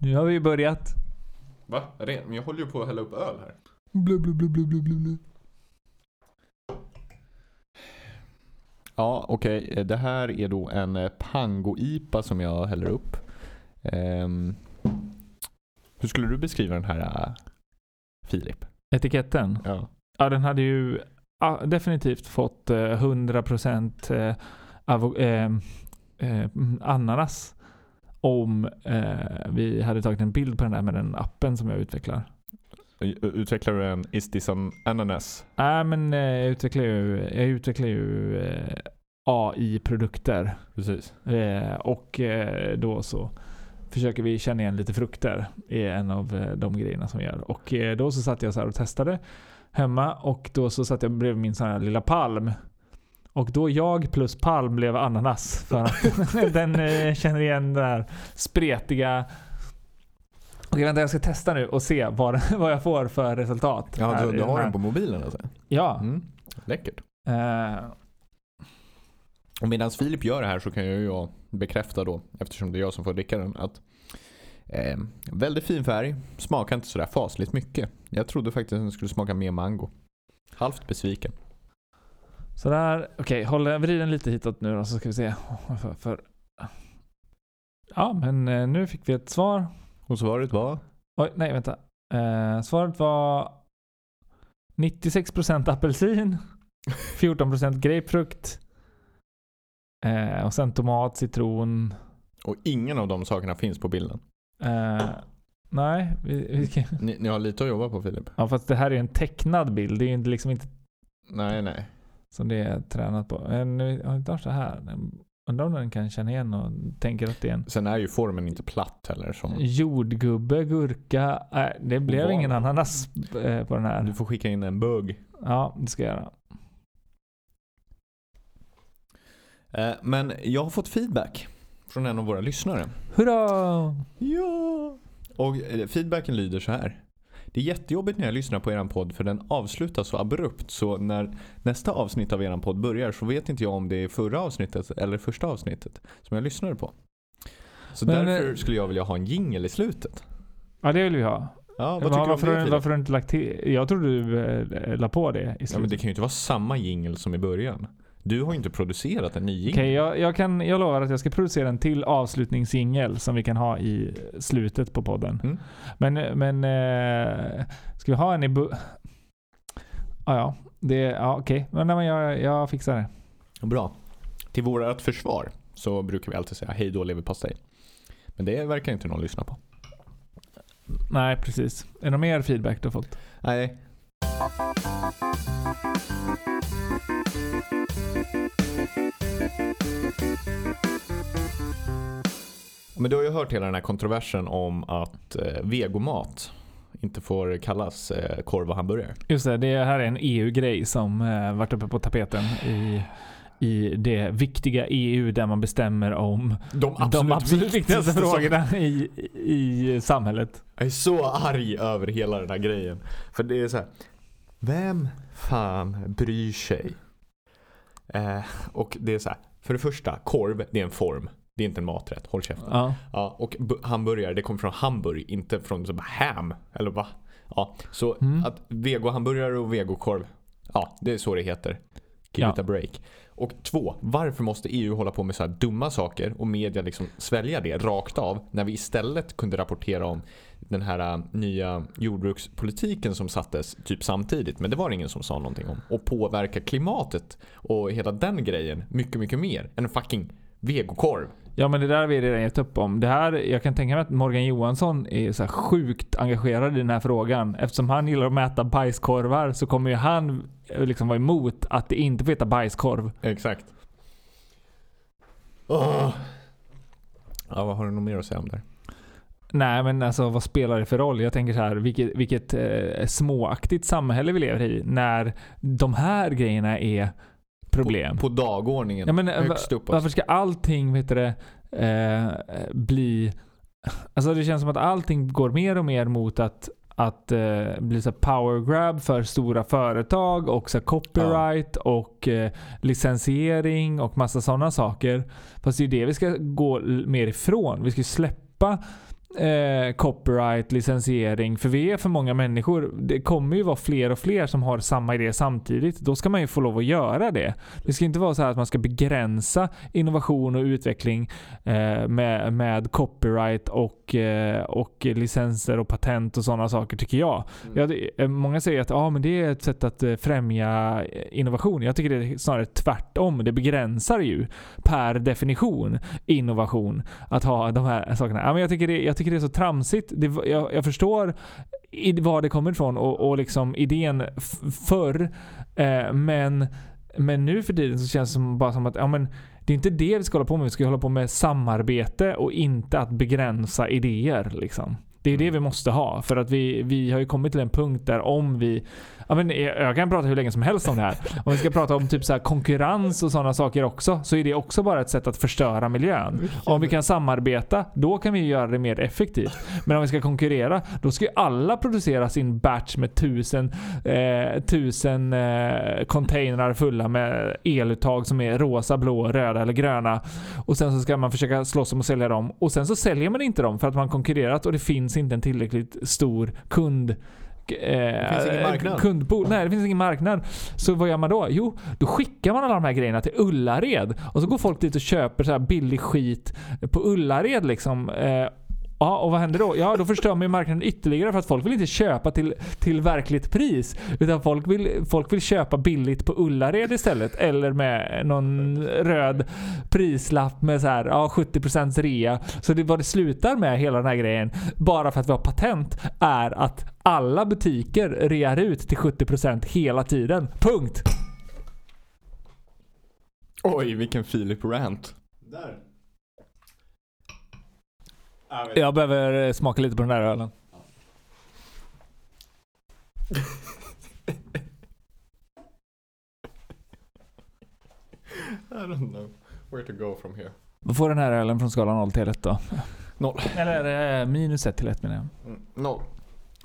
Nu har vi ju börjat. Va? Ren? Men jag håller ju på att hälla upp öl här. Blu, blu, blu, blu, blu, blu, blu. Ja, okej. Det här är då en eh, Pango-IPA som jag häller upp. Ehm, hur skulle du beskriva den här äh, Filip? Etiketten. Ja. Ja, den hade ju ja, definitivt fått eh, 100% eh, avo- eh, eh, ananas om eh, vi hade tagit en bild på den där med den appen som jag utvecklar. Utvecklar du en Is this an ananas? Nej, men eh, jag utvecklar ju, jag utvecklar ju eh, AI-produkter. Precis. Eh, och eh, då så försöker vi känna igen lite frukter i en av eh, de grejerna som vi gör. Och då så satt jag så och testade hemma och då så satt jag bredvid min sån här lilla palm. Och då jag plus palm blev ananas. För att den eh, känner igen det här spretiga Okej vänta jag ska testa nu och se vad, vad jag får för resultat. Ja, här du, du har den på mobilen alltså? Ja. Mm. Läckert. Och medan Filip gör det här så kan jag ju bekräfta då, eftersom det är jag som får dricka den, att eh, väldigt fin färg, smakar inte sådär fasligt mycket. Jag trodde faktiskt att den skulle smaka mer mango. Halvt besviken. Sådär, okej, håll vrid den lite hitåt nu då så ska vi se. För, för... Ja, men eh, nu fick vi ett svar. Och svaret var? Oj, nej vänta. Eh, svaret var 96% apelsin, 14% grapefrukt eh, och sen tomat, citron. Och ingen av de sakerna finns på bilden. Eh, nej, vi, vi ska... Ni, ni har lite att jobba på Filip? Ja, fast det här är en tecknad bild. Det är ju liksom inte Nej, nej. Som det är tränat på. Men nu har inte så här. Undrar om den kan känna igen och tänker att det är en Sen är ju formen inte platt heller. Som Jordgubbe, gurka. Nej, det blev Oval. ingen ananas eh, på den du här. får skicka in en bugg. Ja, det ska jag göra. Eh, men jag har fått feedback från en av våra lyssnare. Hurra! Ja! Och eh, feedbacken lyder så här. Det är jättejobbigt när jag lyssnar på eran podd för den avslutas så abrupt så när nästa avsnitt av eran podd börjar så vet inte jag om det är förra avsnittet eller första avsnittet som jag lyssnade på. Så Men, därför eh, skulle jag vilja ha en jingle i slutet. Ja, det vill vi ha. Ja, vad tycker du varför, det har- varför du inte lagt till? Jag trodde du eh, la på det i Ja, men slutet. det kan ju inte vara samma jingle som i början. Du har inte producerat en ny jingle. Okej, jag, jag, kan, jag lovar att jag ska producera en till avslutningssingel som vi kan ha i slutet på podden. Mm. Men, men eh, ska vi ha en i bu- ah, ja, det, ja okej. Men, nej, men jag, jag fixar det. Bra. Till vårat försvar så brukar vi alltid säga hej då leverpastej. Men det verkar inte någon lyssna på. Nej, precis. Är det någon mer feedback du har fått? Nej. Men du har ju hört hela den här kontroversen om att eh, vegomat inte får kallas eh, korv och hamburgare. Just det, det här är en EU-grej som eh, varit uppe på tapeten i, i det viktiga EU där man bestämmer om De de absolut viktigaste som- frågorna i, i samhället. Jag är så arg över hela den här grejen. För det är så här. Vem fan bryr sig? Eh, och det är så här. För det första, korv, det är en form. Det är inte en maträtt. Håll käften. Ja. Ja, och bu- hamburgare, det kommer från Hamburg, inte från så bara ham. Eller va? Ja, så Mm. att vegohamburgare och vegokorv, ja, det är så det heter. Give Ja. it a break. Och två, varför måste EU hålla på med så här dumma saker och media liksom svälja det rakt av när vi istället kunde rapportera om den här äh, nya jordbrukspolitiken som sattes typ samtidigt. Men det var det ingen som sa någonting om. Och påverka klimatet och hela den grejen mycket, mycket mer än en fucking vegokorv. ja, men det där har vi redan gett upp om. Det här, jag kan tänka mig att Morgan Johansson är så här sjukt engagerad i den här frågan. Eftersom han gillar att mäta bajskorvar så kommer ju han liksom vara emot att det inte får heta bajskorv. Exakt. Åh. Ja, vad har du nog mer att säga om det? Nej men alltså vad spelar det för roll? Jag tänker så här, vilket, vilket eh, småaktigt samhälle vi lever i när de här grejerna är problem. På, på dagordningen, Ja, men, eh, högst upp. Varför ska allting, vet det, eh, bli... Alltså det känns som att allting går mer och mer mot att att eh, bli så power grab för stora företag och så copyright och eh, licensiering och massa sådana saker. Fast det är det vi ska gå mer ifrån. Vi ska släppa eh, copyright, licensiering. För vi är för många människor. Det kommer ju vara fler och fler som har samma idé samtidigt. Då ska man ju få lov att göra det. Det ska inte vara så här att man ska begränsa innovation och utveckling eh, med, med copyright och, eh, och licenser och patent och sådana saker tycker jag. Mm. Ja, det, eh, många säger att ah, men det är ett sätt att eh, främja innovation. Jag tycker det är snarare tvärtom. Det begränsar ju per definition innovation att ha de här sakerna. Ja, men jag, tycker det, jag tycker det är så tramsigt. Det, jag, jag förstår i, var det kommer ifrån och, och liksom idén förr. Eh, men, men nu för tiden så känns det som, bara som att ja, men, det är inte det vi ska hålla på med. Vi ska hålla på med samarbete och inte att begränsa idéer. Liksom. Det är det vi måste ha. För att vi, vi har ju kommit till en punkt där om vi... Ja, men jag jag kan prata hur länge som helst om det här. Om vi ska prata om typ så konkurrens och sådana saker också, så är det också bara ett sätt att förstöra miljön. Om vi kan samarbeta, då kan vi göra det mer effektivt. Men om vi ska konkurrera, då ska ju alla producera sin batch med tusen, eh, tusen eh, containrar fulla med eluttag som är rosa, blå, röda eller gröna. Och sen så ska man försöka slåss om att sälja dem. Och sen så säljer man inte dem för att man konkurrerat och det finns inte en tillräckligt stor kund Det finns ingen marknad. Kundpool. Nej, det finns ingen marknad. Så vad gör man då? Jo, då skickar man alla de här grejerna till Ullared. Och så går folk dit och köper så här billig skit på Ullared liksom. Ja, och vad händer då? Ja, då förstör man ju marknaden ytterligare för att folk vill inte köpa till, till verkligt pris. Utan folk vill, folk vill köpa billigt på Ullared istället. Eller med någon röd prislapp med så här, ja, 70% rea. Så det, vad det slutar med hela den här grejen, bara för att vi har patent, är att alla butiker rear ut till 70% hela tiden. Punkt! Oj, vilken Filip rant. Där. Jag behöver smaka lite på den där ölen. I don't know where to go from here. Vad får den här ölen från skalan 0 till 1 då? Noll. Eller eh, minus 1 till 1 menar jag. Mm, Noll.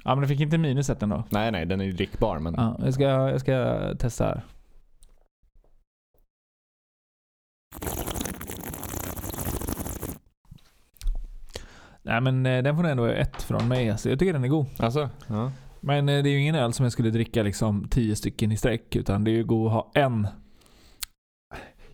Ja men den fick inte minus 1 ändå. Nej, nej, den är ju drickbar men... Ja, jag, ska, jag ska testa här. Nej men eh, den får ändå ett från mig. Alltså, jag tycker den är god. Alltså? Ja. Men eh, det är ju ingen öl som jag skulle dricka liksom 10 stycken i sträck. Utan det är ju god att ha en.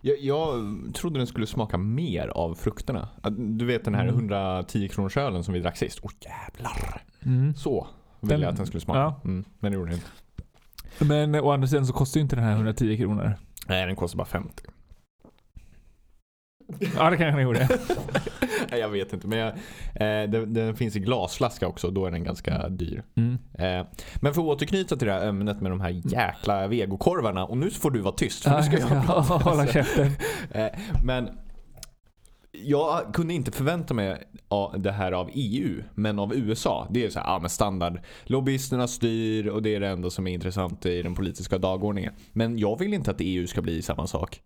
Jag, jag trodde den skulle smaka mer av frukterna. Du vet den här Mm. 110 kronors ölen som vi drack sist. Åh jävlar. Mm. Så ville Den- jag att den skulle smaka. ja. Mm, men det gjorde den inte. Men eh, å andra sidan så kostar ju inte den här 110 kronor. Nej, den kostar bara 50. Ja det kanske den gjorde. Jag vet inte. Men jag, eh, den, den finns i glasflaska också. Då är den ganska dyr. Mm. Eh, men för att återknyta till det här ämnet med de här jäkla vegokorvarna. Och nu får du vara tyst. För Ja, nu ska jag prata. hålla käften. Eh, men jag kunde inte förvänta mig ja, det här av EU, men av USA. Det är så här, ja men standard. Lobbyisterna styr och det är det enda som är intressant i den politiska dagordningen. Men jag vill inte att EU ska bli samma sak.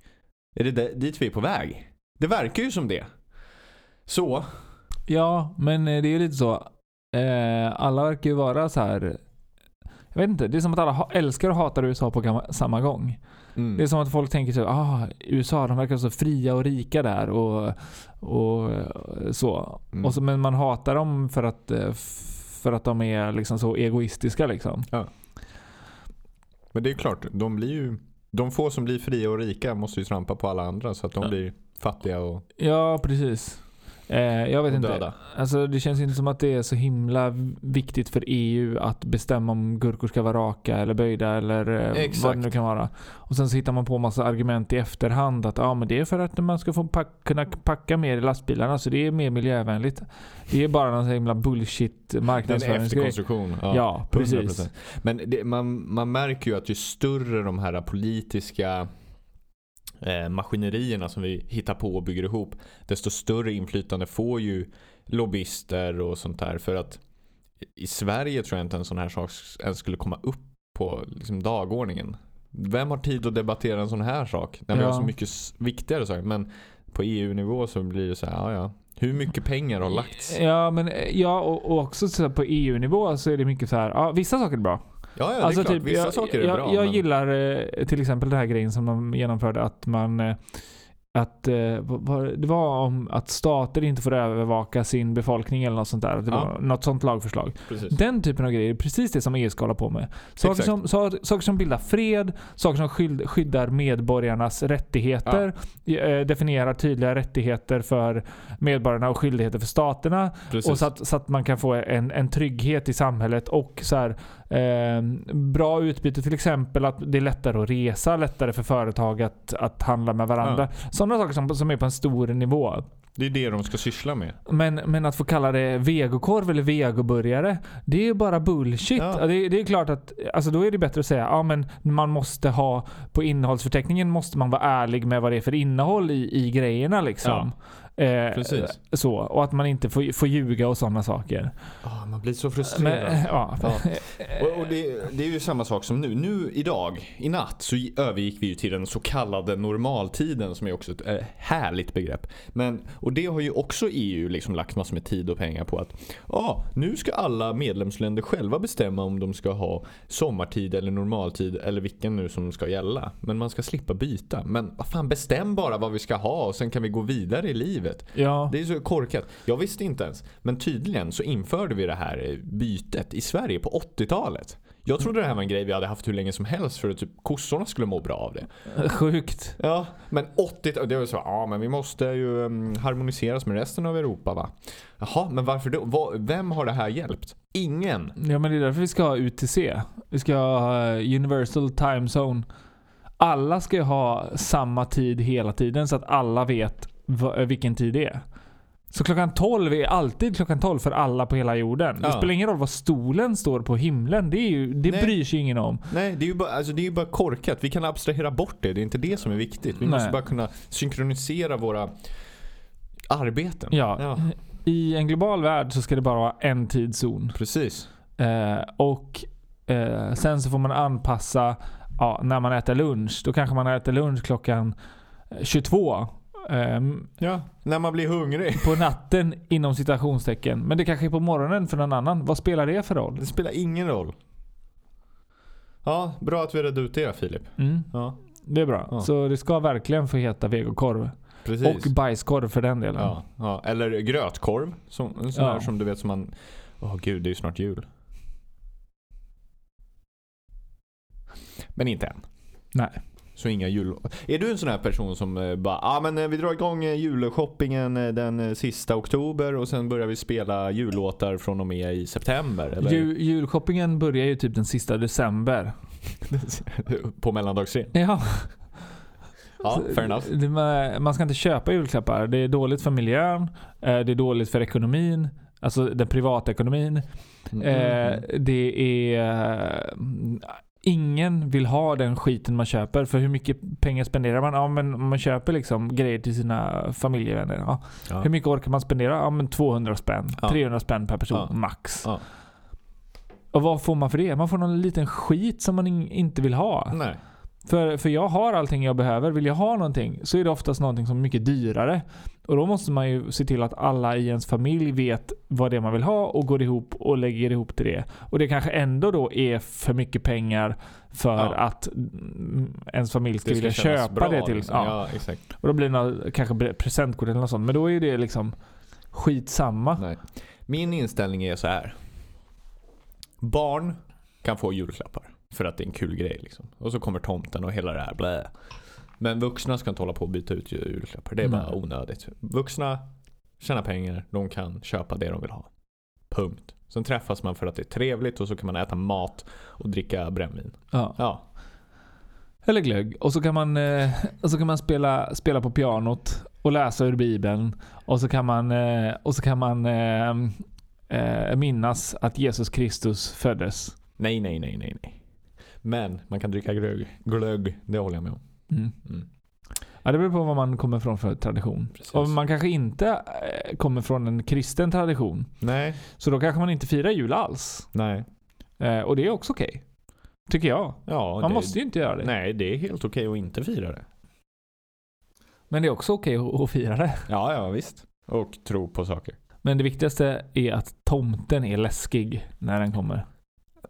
Är det dit vi är på väg? Det verkar ju som det. Så, Ja, men eh, det är ju lite så. Eh, alla verkar ju vara så här. Jag vet inte, det är som att alla älskar och hatar USA på samma gång. mm. Det är som att folk tänker så ah, USA de verkar så fria och rika där och, och eh, så. Mm. Och så. Men man hatar dem för att, för att de är liksom så egoistiska liksom. Men det är klart, de blir ju de få som blir fria och rika måste ju trampa på alla andra så att de Ja. blir fattiga och, Ja, precis. Eh, jag vet inte. döda. Alltså det känns inte som att det är så himla viktigt för EU att bestämma om gurkor ska vara raka eller böjda eller eh, vad Exakt. det nu kan vara. Och sen så hittar man på massa argument i efterhand att ja men det är för att man ska få pack, kunna packa mer i lastbilarna så det är mer miljövänligt. Det är bara någon himla bullshit marknadsföringsgrej. efterkonstruktion. Ja, precis. 100%. Men det, man, man märker ju att ju större de här politiska eh, maskinerierna som vi hittar på och bygger ihop, desto större inflytande får ju lobbyister och sånt där. För att i Sverige tror jag inte en sån här sak ens skulle komma upp på liksom, dagordningen. Vem har tid att debattera en sån här sak? När vi Ja. har så mycket viktigare saker. Men på EU-nivå så blir det så här, ja ja. Hur mycket pengar har lagts? Ja, men eh, ja, och, och också på EU-nivå så är det mycket så här. Ja, vissa saker är bra. Ja, ja det är klart. Vissa jag, saker är jag, bra. Jag men... gillar eh, till exempel den här grejen som de genomförde att man eh, att eh, vad- det var om att stater inte får övervaka sin befolkning eller något sånt där. Det Ja. var något sånt lagförslag. Precis. Den typen av grejer är precis det som EU ska hålla på med. Saker, Exakt. som, sa- saker som bildar fred, saker som skyld, skyddar medborgarnas rättigheter, eh, definierar tydliga rättigheter för medborgarna och skyldigheter för staterna. Precis. Och så att, så att man kan få en, en trygghet i samhället och så här, eh, bra utbyte. Till exempel att det är lättare att resa, lättare för företag att, att handla med varandra. Sådana saker som, som är på en stor nivå. Det är det de ska syssla med. Men, men att få kalla det vegokorv eller vegoburgare, det är ju bara bullshit. Ja. Det, det är klart att, alltså då är det bättre att säga, ja men man måste ha, på innehållsförteckningen måste man vara ärlig med vad det är för innehåll i, i grejerna liksom. Eh, Precis. Så, och att man inte får, får ljuga och sådana saker. Ah, man blir så Men, frustrerad. ja. Ja. Och, och det, det är ju samma sak som nu. Nu idag, i natt, så övergick vi ju till den så kallade normaltiden som är också ett eh, härligt begrepp. Men, och det har ju också EU liksom lagt massor med tid och pengar på att ja, nu ska alla medlemsländer själva bestämma om de ska ha sommartid eller normaltid eller vilken nu som ska gälla. Men man ska slippa byta. Men vad fan, bestäm bara vad vi ska ha och sen kan vi gå vidare i livet. Ja. Det är så korkat. Jag visste inte ens. Men tydligen så införde vi det här eh, bytet i Sverige på 80-talet. Jag trodde det här var en grej vi hade haft hur länge som helst för att typ kossorna skulle må bra av det. Sjukt. Ja, men 80 det var så, ja men vi måste ju um, harmoniseras med resten av Europa va? Jaha, men varför då? Vad- Vem har det här hjälpt? Ingen. Ja men det är därför vi ska ha UTC. Vi ska ha eh, Universal Time Zone. Alla ska ju ha samma tid hela tiden så att alla vet va- vilken tid det är. Så klockan 12 är alltid klockan 12 för alla på hela jorden. Det Ja. spelar ingen roll vad stolen står på himlen. Det, är ju, det Nej. bryr sig ingen om. Nej, det är ju bara, alltså, det är ju bara korkat. Vi kan abstrahera bort det. Det är inte det som är viktigt. Vi måste Nej. bara kunna synkronisera våra arbeten. Ja. ja. I en global värld så ska det bara vara en tidszon. Precis. Eh, och eh, sen så får man anpassa ja, när man äter lunch. Då kanske man äter lunch klockan eh, 22. Ehm, Ja. När man blir hungrig. på natten inom citationstecken. Men det kanske är på morgonen för någon annan. Vad spelar det för roll? Det spelar ingen roll. Ja, bra att vi redde ut det Filip. Mm, Ja, det är bra. Ja. Så det ska verkligen få heta vegokorv. precis. Och bajskorv för den delen. ja, ja. Eller grötkorv. Som, en sån Ja. här som du vet som man... Åh gud, det är ju snart jul. Men inte än. Nej. Så inga jul... Är du en sån här person som eh, bara, ah, men eh, vi drar igång eh, julshoppingen den sista oktober och sen börjar vi spela jullåtar från och med i september? Eller? Jul, julshoppingen börjar ju typ den sista december. På mellandagsrea? Ja. Ja, fair enough. Man ska inte köpa julklappar. Det är dåligt för miljön. Det är dåligt för ekonomin. Alltså den privatekonomin. Mm. Eh, det är... Ingen vill ha den skiten man köper. För hur mycket pengar spenderar man? Ja, men man köper liksom grejer till sina familjevänner. Ja. Ja. Hur mycket orkar man spendera? Ja, men 200 spänn. Ja. 300 spänn per person max. Och vad får man för det? Man får någon liten skit som man in, inte vill ha. Nej. För, för jag har allting jag behöver. Vill jag ha någonting så är det oftast någonting som är mycket dyrare. Och då måste man ju se till att alla i ens familj vet vad det är man vill ha och går ihop och lägger ihop till det. Och det kanske ändå då är för mycket pengar för Ja. att mm, ens familj ska, vilja köpa bra, det till. liksom. Ja. Ja. Och då blir det kanske presentkort eller något sånt. Men då är det liksom skitsamma. Nej. Min inställning är så här. Barn kan få julklappar för att det är en kul grej. Liksom. Och så kommer tomten och hela det här. Blä. Men vuxna ska inte hålla på och byta ut julklappar. Det är bara onödigt. Vuxna tjänar pengar. De kan köpa det de vill ha. Punkt. Sen träffas man för att det är trevligt och så kan man äta mat och dricka brännvin. Ja. Ja, Eller glögg. Och så kan man, eh, och så kan man spela, spela på pianot och läsa ur bibeln. Och så kan man, eh, och så kan man eh, eh, minnas att Jesus Kristus föddes. nej, nej, nej, nej, nej. Men man kan dricka glögg. Glögg, det håller jag med om. Mm. Mm. Ja, det beror på vad man kommer från för tradition. Precis. Och man kanske inte eh, kommer från en kristen tradition. Nej, Så då kanske man inte firar jul alls. nej. Eh, och det är också okej. Tycker jag. Ja, Man det, måste ju inte göra det. Nej, det är helt okej att inte fira det. Men det är också okej att, att fira det. Ja, ja visst. Och tro på saker. Men det viktigaste är att tomten är läskig när den kommer.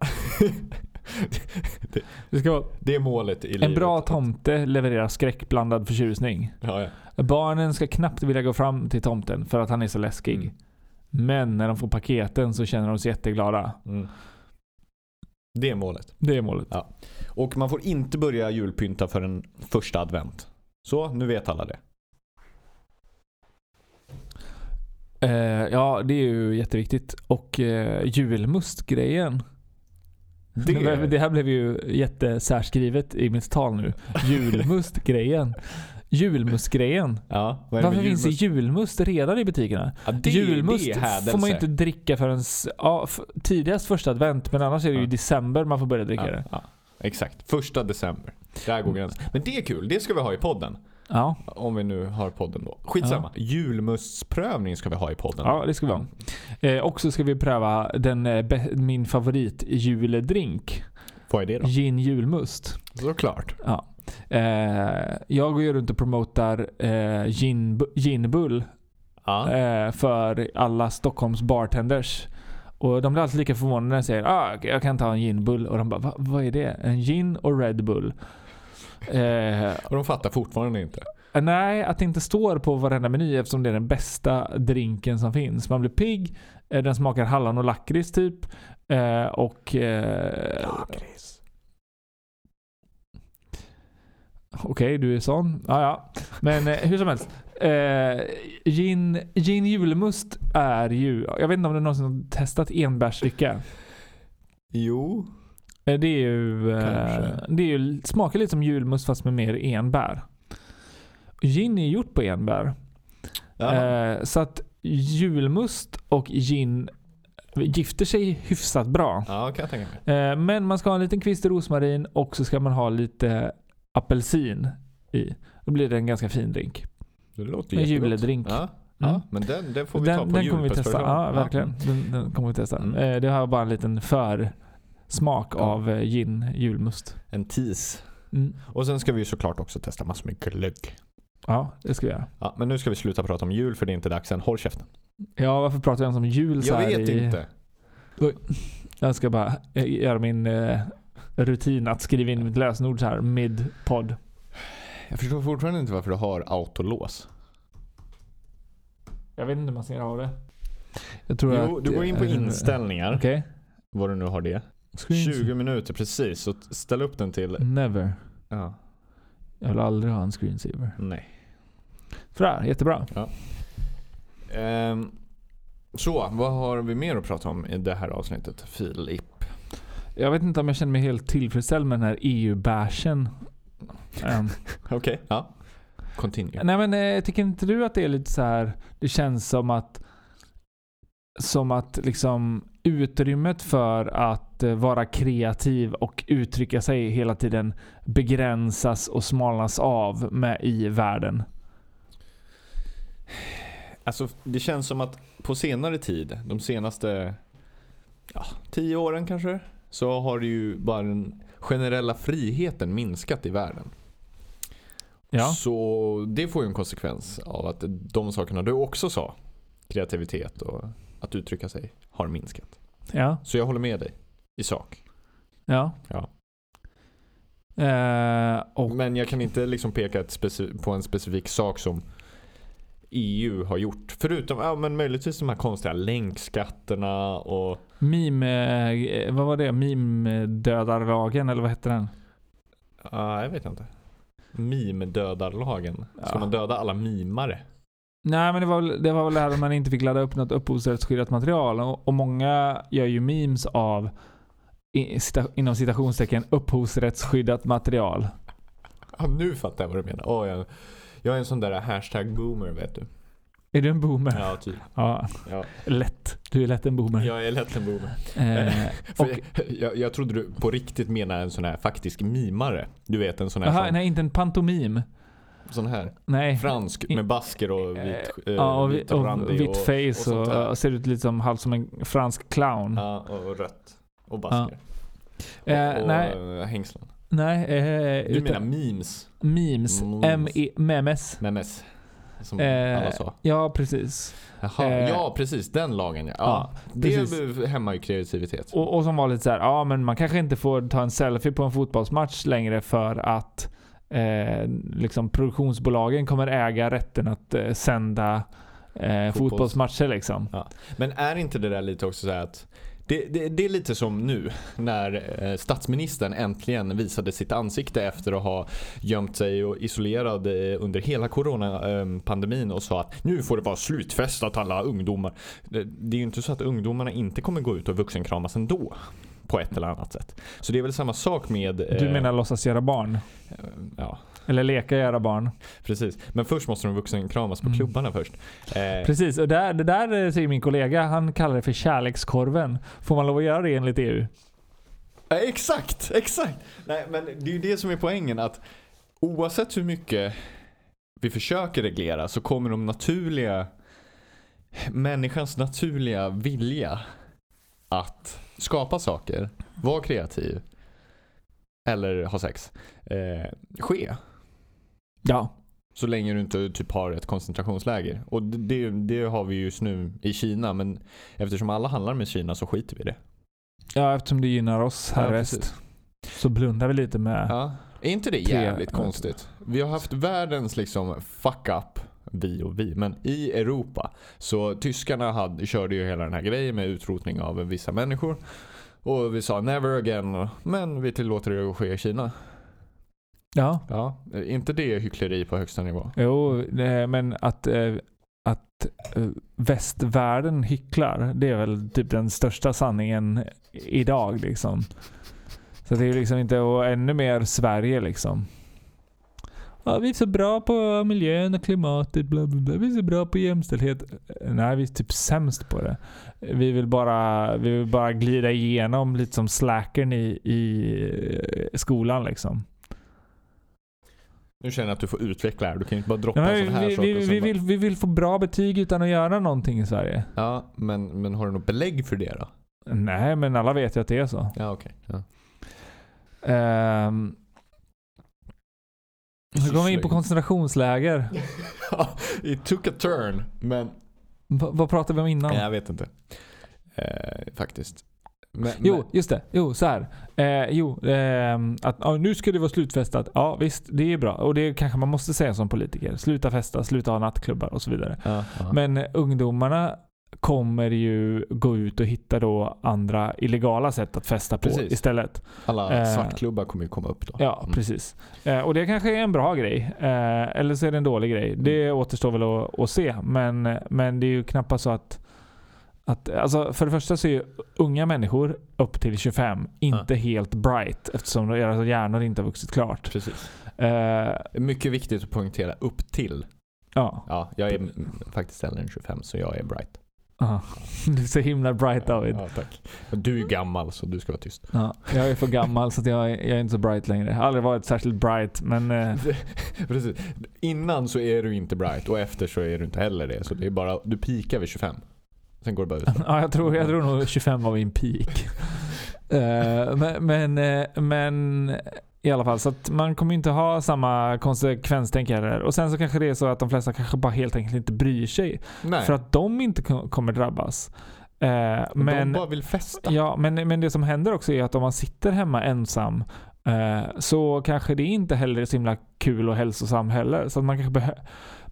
Det ska vara Det är målet i livet. en bra tomte levererar skräckblandad förtjusning. Ja, ja. Barnen ska knappt vilja gå fram till tomten för att han är så läskig. Mm. Men när de får paketen så känner de sig jätteglada. Mm. Det är målet. Det är målet. Och man får inte börja julpynta förrän första advent. Så, nu vet alla det. Eh, ja, det är ju jätteviktigt. Och eh, julmustgrejen. Det, Det här blev ju jättesärskrivet i mitt tal nu. Julmustgrejen. Julmustgrejen. Ja, Varför finns det julmust? redan i butikerna? Ja, det, julmust det får man ju inte dricka förrän ja, tidigast första advent, men annars är det ju Ja. december man får börja dricka det. ja, Exakt, första december. Där går gränsen. Men det är kul, det ska vi ha i podden. Ja, Om vi nu har podden då. Skitsamma. Julmustsprövning ska vi ha i podden. ja det ska vi ha. Eh, och så ska vi pröva den, eh, min favorit juledrink. Vad är det då? Gin julmust. Såklart. Ja. Eh, jag går ju runt och promotar eh, gin, ginbull Ja. eh, för alla Stockholms bartenders. Och de blir alltid lika förvånade när jag säger ah, jag kan ta en ginbull. Och de bara, Va, vad är det? En gin och Red Bull? Eh, Och de fattar fortfarande inte. nej, att det inte står på varenda meny eftersom det är den bästa drinken som finns. Man blir pigg, eh, den smakar hallon och lakrits typ. Eh, och... Eh, Okej, du är sån. Ja, ja. Men eh, hur som helst. Eh, gin, gin julmust är ju... Jag vet inte om du någonsin har testat enbärsdricka. Jo. Eh, Det är ju... Eh, Kanske. det är ju smakar lite som julmust fast med mer enbär. Gin är gjort på enbär. Ja. Eh, så att julmust och gin gifter sig hyfsat bra. ja, kan jag tänka mig. Men man ska ha en liten kvist rosmarin och så ska man ha lite apelsin i. Då blir det en ganska fin drink. Det låter En juledrink. Ja. Mm. Ja, men den, den får vi ta Den, på den kommer vi testa. Ja, verkligen. Den, den kommer vi testa. Mm. Det har bara en liten försmak Ja. av eh, gin julmust. En tease. Mm. Och sen ska vi ju såklart också testa massor med glögg. Ja, det ska vi göra. Ja, men nu ska vi sluta prata om jul för det är inte dags än. Håll käften. Ja, varför pratar vi ens om jul så Jag vet i... inte. Jag ska bara eh, göra min eh, rutin att skriva in mitt lösenord så här mid-podd. Jag förstår fortfarande inte varför du har autolås. Jag vet inte hur man ska göra det. Jag tror Jo, att, du går in på inställningar. Okej. Vad du nu har det. Screen- 20 minuter precis. Så ställ upp den till... Never. Ja. Jag vill aldrig ha en screensaver. Nej. Sådär, jättebra. Ehm, så, vad har vi mer att prata om i det här avsnittet? Filip. Jag vet inte om jag känner mig helt tillfredsställd med den här EU-bärsen. Ehm, Okej, ja. Continue. nej men eh, tycker inte du att det är lite så här. Det känns som att som att liksom utrymmet för att eh, vara kreativ och uttrycka sig hela tiden begränsas och smalnas av med i världen. Alltså, det känns som att på senare tid, de senaste ja, tio åren kanske, så har ju bara den generella friheten minskat i världen. Ja. Så det får ju en konsekvens av att de sakerna du också sa, kreativitet och att uttrycka sig, har minskat. Ja. Så jag håller med dig i sak. Ja. Ja. Eh, och Men jag kan inte liksom peka på en specifik sak som EU har gjort. Förutom ja, men möjligtvis de här konstiga länkskatterna och meme, eh, vad var det? Meme-dödarlagen eller vad hette den? Ja, jag vet inte. Meme-dödarlagen. Ska Ja. man döda alla mimare? Nej men det var, väl- det var väl det här att man inte fick ladda upp något upphovsrättsskyddat material. Och, och många gör ju memes av i, cita, inom citationstecken upphovsrättsskyddat material. Ja, nu fattar jag vad du menar. Åh, jag, jag är en sån där hashtag boomer vet du. Är du en boomer? Ja, typ. Ja, Ja. lätt. Du är lätt en boomer. Jag är lätt en boomer. Eh, och, jag, jag, trodde du på riktigt menade en sån här faktisk mimare. Du vet en sån här, aha, sån, nej, inte en pantomim. Sån här Nej. fransk med basker och vit, eh, ja, och, vi- vit och, randig vitt och, face och, där. och ser ut lite som, halvt som en fransk clown. ja, och rött. Och basker. Eh, och och nej. eh, hängslen. Nej, eh, Du menar memes? memes. M-E- memes. Memes. som Eh, alla sa. Ja, precis. Jaha, eh, ja precis den lagen ja. Ja, ja det hämmar ju kreativitet. Och, och som var lite så här, ja men man kanske inte får ta en selfie på en fotbollsmatch längre för att eh, liksom produktionsbolagen kommer äga rätten att eh, sända eh, Fotbolls- fotbollsmatcher liksom. Men är inte det där lite också så att det, det, det är lite som nu när eh, statsministern äntligen visade sitt ansikte efter att ha gömt sig och isolerad eh, under hela coronapandemin och sa att nu får det vara slutfestat alla ungdomar. Det, det är ju inte så att ungdomarna inte kommer gå ut och vuxenkramas ändå. På ett eller annat sätt. Så det är väl samma sak med... Du eh, menar låtsas göra barn? eh, Ja, Eller leka göra barn? precis. Men först måste de vuxenkramas på Mm. klubbarna först. Eh, Precis, och där, det där säger min kollega, han kallar det för kärlekskorven. Får man lov att göra det enligt EU? Exakt, exakt. Nej, men det är ju det som är poängen att oavsett hur mycket vi försöker reglera så kommer de naturliga människans naturliga vilja att skapa saker, vara kreativ eller ha sex eh, ske. Ja. Så länge du inte typ har ett koncentrationsläger. Och det, det, har vi just nu i Kina men eftersom alla handlar med Kina så skiter vi i det. Ja, eftersom det gynnar oss här Ja, i väst. Så blundar vi lite med... Ja. Är inte det jävligt konstigt? Vi har haft världens liksom fuck up, vi och vi, men i Europa. Så tyskarna hade, körde ju hela den här grejen med utrotning av vissa människor. Och vi sa never again, men vi tillåter det att ske i Kina. Ja. Ja, inte det hyckleri på högsta nivå? Jo, men att, eh, att eh, västvärlden hycklar, det är väl typ den största sanningen idag liksom. Så det är liksom inte, och ännu mer Sverige liksom. Ja, vi är så bra på miljön och klimatet, bla bla bla. Vi är så bra på jämställdhet. Nej, vi är typ sämst på det. Vi vill bara, vi vill bara glida igenom lite som slackern i, i eh, skolan liksom. Nu känner jag att du får utveckla här. Du kan ju inte bara droppa men sån här vi, sak. vi, vi, bara- vill, vi vill få bra betyg utan att göra någonting i Sverige. Ja, men, men har du något belägg för det då? Nej, men alla vet ju att det är så. Ja, okej. Ja. Um, så kommer vi in på koncentrationsläger. It took a turn, men Va, vad pratade vi om innan? Jag vet inte. Eh, faktiskt. Men, Jo, men, just det. Jo, så här. Eh, jo, ehm, att ja, nu ska det vara slutfestat. Ja, visst, det är bra. Och det kanske man måste säga som politiker. Sluta festa, sluta ha nattklubbar och så vidare. ja, ja. Men eh, ungdomarna kommer ju gå ut och hitta då andra illegala sätt att festa på Precis. istället. Alla eh, svartklubbar kommer ju komma upp då. Ja, Mm. precis. Eh, och det kanske är en bra grej. Eh, eller så är det en dålig grej. Det Mm. återstår väl att, att se. Men, men det är ju knappast så att att, alltså för det första så är ju unga människor upp till 25 inte helt bright eftersom deras hjärnor inte har vuxit klart. Precis. Är mycket viktigt att poängtera upp till. ja, Ja, jag är faktiskt äldre än 25 så jag är bright. Aha. du så himla bright David. Ja, tack. Du är gammal så du ska vara tyst. Ja, jag är för gammal så jag, är- jag är inte så bright längre. Jag har aldrig varit särskilt bright men eh, Precis. Innan så är du inte bright och efter så är du inte heller det. Så det är bara, du pikar vid 25. Sen går det bara ut. Ja, jag tror, jag tror nog 25 var min peak. Eh, men, men, eh, men i alla fall, så att man kommer inte ha samma konsekvenstänk heller. Och sen så kanske det är så att de flesta kanske bara helt enkelt inte bryr sig. Nej, För att de inte ko- kommer drabbas. Eh, men, de bara vill festa. ja, men, men det som händer också är att om man sitter hemma ensam eh, så kanske det inte heller är så himla kul och hälsosam heller. Så att man kanske, behö-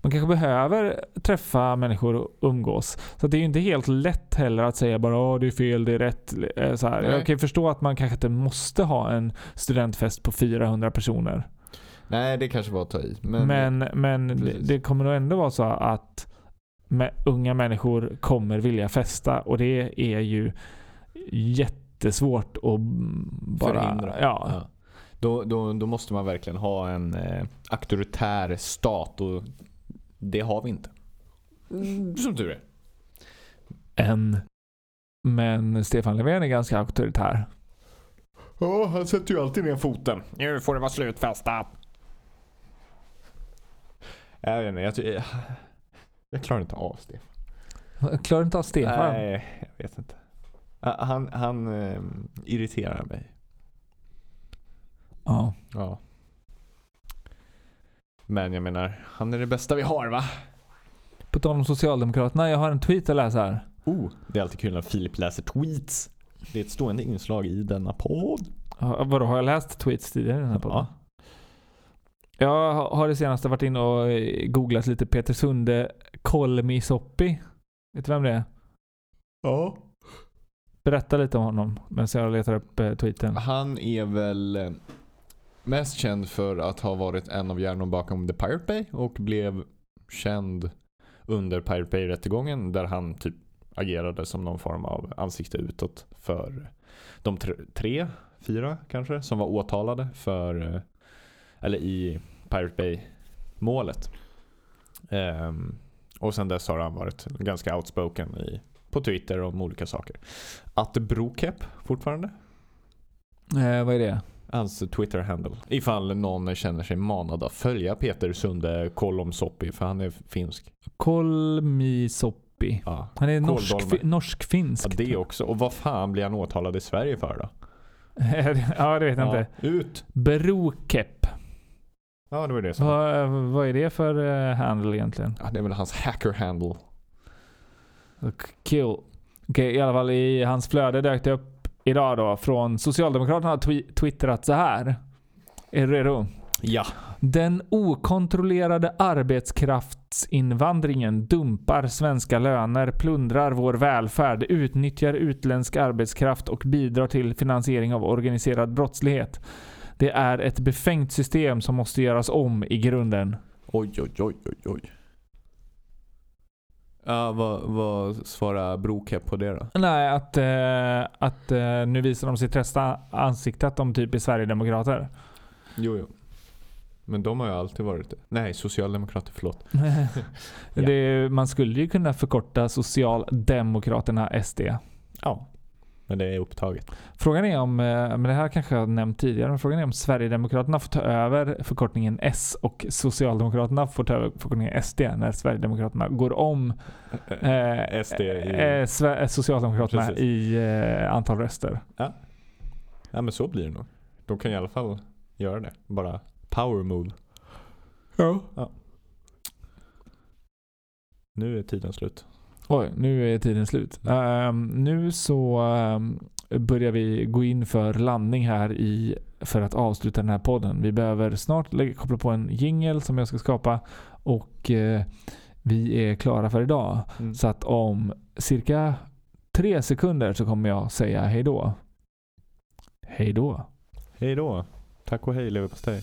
man kanske behöver träffa människor och umgås. Så det är ju inte helt lätt heller att säga bara det är fel, det är rätt. Eh, Så här. Jag kan ju förstå att man kanske inte måste ha en studentfest på 400 personer. Nej, det kanske var att ta i. Men, Men, men, det, det kommer nog ändå vara så att unga människor kommer vilja festa och det är ju jättesvårt att bara... Förhindra. Ja, Ja. Då, då, då måste man verkligen ha en eh, auktoritär stat och det har vi inte. Mm, Som tur är. en. Men Stefan Löfven är ganska auktoritär. Ja, han sätter ju alltid ner foten. Nu får det vara slutfesta. Jag vet inte, jag, ty- jag klarar inte av Stefan. Klarar inte av Stefan? Nej, jag vet inte. Han, han eh, irriterar mig. Ja. Ja. Men jag menar, han är det bästa vi har va? På tal om Socialdemokraterna, jag har en tweet att läsa här. Oh, det är alltid kul när Filip läser tweets. Det är ett stående inslag i denna podd. Ja, Vadå, har jag läst tweets tidigare i den här podden? Jag har det senaste varit inne och eh, googlat lite Peter Sunde Kolmisoppi. Vet du vem det är? Ja. Berätta lite om honom medan jag letar upp eh, tweeten. Han är väl eh, mest känd för att ha varit en av hjärnorna bakom The Pirate Bay och blev känd under Pirate Bay-rättegången där han typ agerade som någon form av ansikte utåt för de tre, tre fyra kanske, som var åtalade för, eh, eller i Pirate Bay-målet. Um, och sen dess har han varit ganska outspoken i, på Twitter om olika saker. Att Brokep fortfarande. Eh, vad är det? Hans Twitter-handle. Ifall någon känner sig manad att följa Peter Sunde Kolomsoppi för han är finsk. Kolmisoppi. Ja. Han är norsk, norsk-finsk. ja, det också. Och vad fan blir han åtalad i Sverige för då? ja, det vet jag inte. Ut! Brokep. Ja, det var det som... Vad, vad är det för uh, handle egentligen? Ja, det är väl hans hacker-handle. Kill. Okej, i alla fall i hans flöde dök det upp idag då från Socialdemokraterna har twi- twittrat så här. Är du redo? Ja. Den okontrollerade arbetskraftsinvandringen dumpar svenska löner, plundrar vår välfärd, utnyttjar utländsk arbetskraft och bidrar till finansiering av organiserad brottslighet. Det är ett befängt system som måste göras om i grunden. Oj, oj, oj, oj, oj. Ja, vad, vad svarar Brokep på det då? Nej, att, eh, att eh, nu visar de sitt rätta ansikte att de typ är Sverigedemokrater. Jo, jo. Men de har ju alltid varit det. Nej, socialdemokrater, förlåt. det, man skulle ju kunna förkorta Socialdemokraterna SD. Ja. Men det är upptaget. Frågan är om, eh, men det här kanske jag nämnt tidigare, men frågan är om Sverigedemokraterna får ta över förkortningen S och Socialdemokraterna får ta över förkortningen SD när Sverigedemokraterna går om eh, SD i... eh, eh, Socialdemokraterna Precis. i eh, antal röster. Ja men så blir det nog. De kan i alla fall göra det. Bara power move. Ja. Nu är tiden slut. Oj, nu är tiden slut. Ehm, nu så ehm, börjar vi gå in för landning här i för att avsluta den här podden. Vi behöver snart lägga, koppla på en jingle som jag ska skapa och eh, vi är klara för idag. Mm. Så att om cirka tre sekunder så kommer jag säga hej då. Hej då. Hej då. Tack och hej leverpastej.